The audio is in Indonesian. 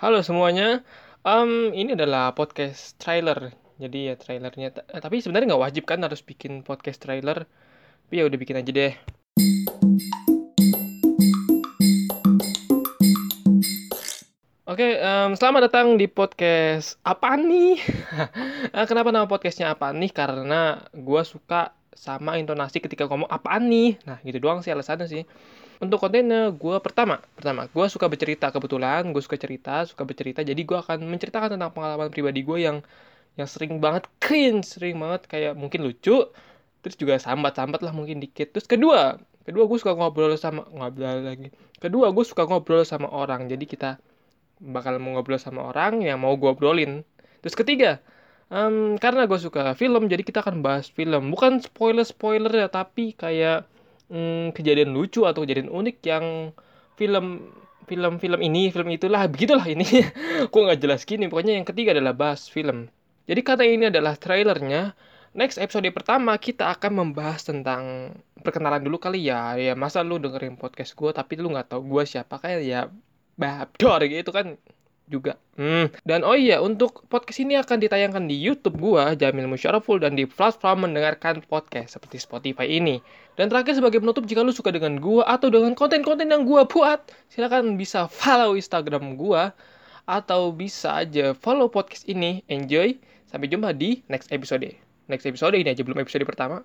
Halo semuanya, um, ini adalah podcast trailer. Jadi ya trailernya, eh, tapi sebenarnya nggak wajib kan harus bikin podcast trailer. Tapi ya udah bikin aja deh. Oke, em, selamat datang di podcast apa nih? Eh, Kenapa nama podcastnya apa nih? Karena gue suka sama intonasi ketika ngomong apaan nih. Nah, gitu doang sih alasannya sih. Untuk kontennya, gue pertama, pertama, gue suka bercerita kebetulan, gue suka cerita, suka bercerita. Jadi gue akan menceritakan tentang pengalaman pribadi gue yang yang sering banget cringe, sering banget kayak mungkin lucu, terus juga sambat-sambat lah mungkin dikit. Terus kedua, kedua gue suka ngobrol sama ngobrol lagi. Kedua gue suka ngobrol sama orang. Jadi kita bakal mau ngobrol sama orang yang mau gue obrolin. Terus ketiga, em, karena gue suka film, jadi kita akan bahas film. Bukan spoiler-spoiler ya, tapi kayak mm, kejadian lucu atau kejadian unik yang film film-film ini, film itulah, begitulah ini. Gue nggak jelas gini. Pokoknya yang ketiga adalah bahas film. Jadi karena ini adalah trailernya, next episode pertama kita akan membahas tentang perkenalan dulu kali ya. Ya masa lu dengerin podcast gue tapi lu nggak tahu gue siapa kayak ya babdor gitu kan juga. Hmm. Dan oh iya, untuk podcast ini akan ditayangkan di YouTube gua, Jamil Musyaraful, dan di platform mendengarkan podcast seperti Spotify ini. Dan terakhir sebagai penutup, jika lu suka dengan gua atau dengan konten-konten yang gua buat, silakan bisa follow Instagram gua atau bisa aja follow podcast ini. Enjoy. Sampai jumpa di next episode. Next episode ini aja belum episode pertama.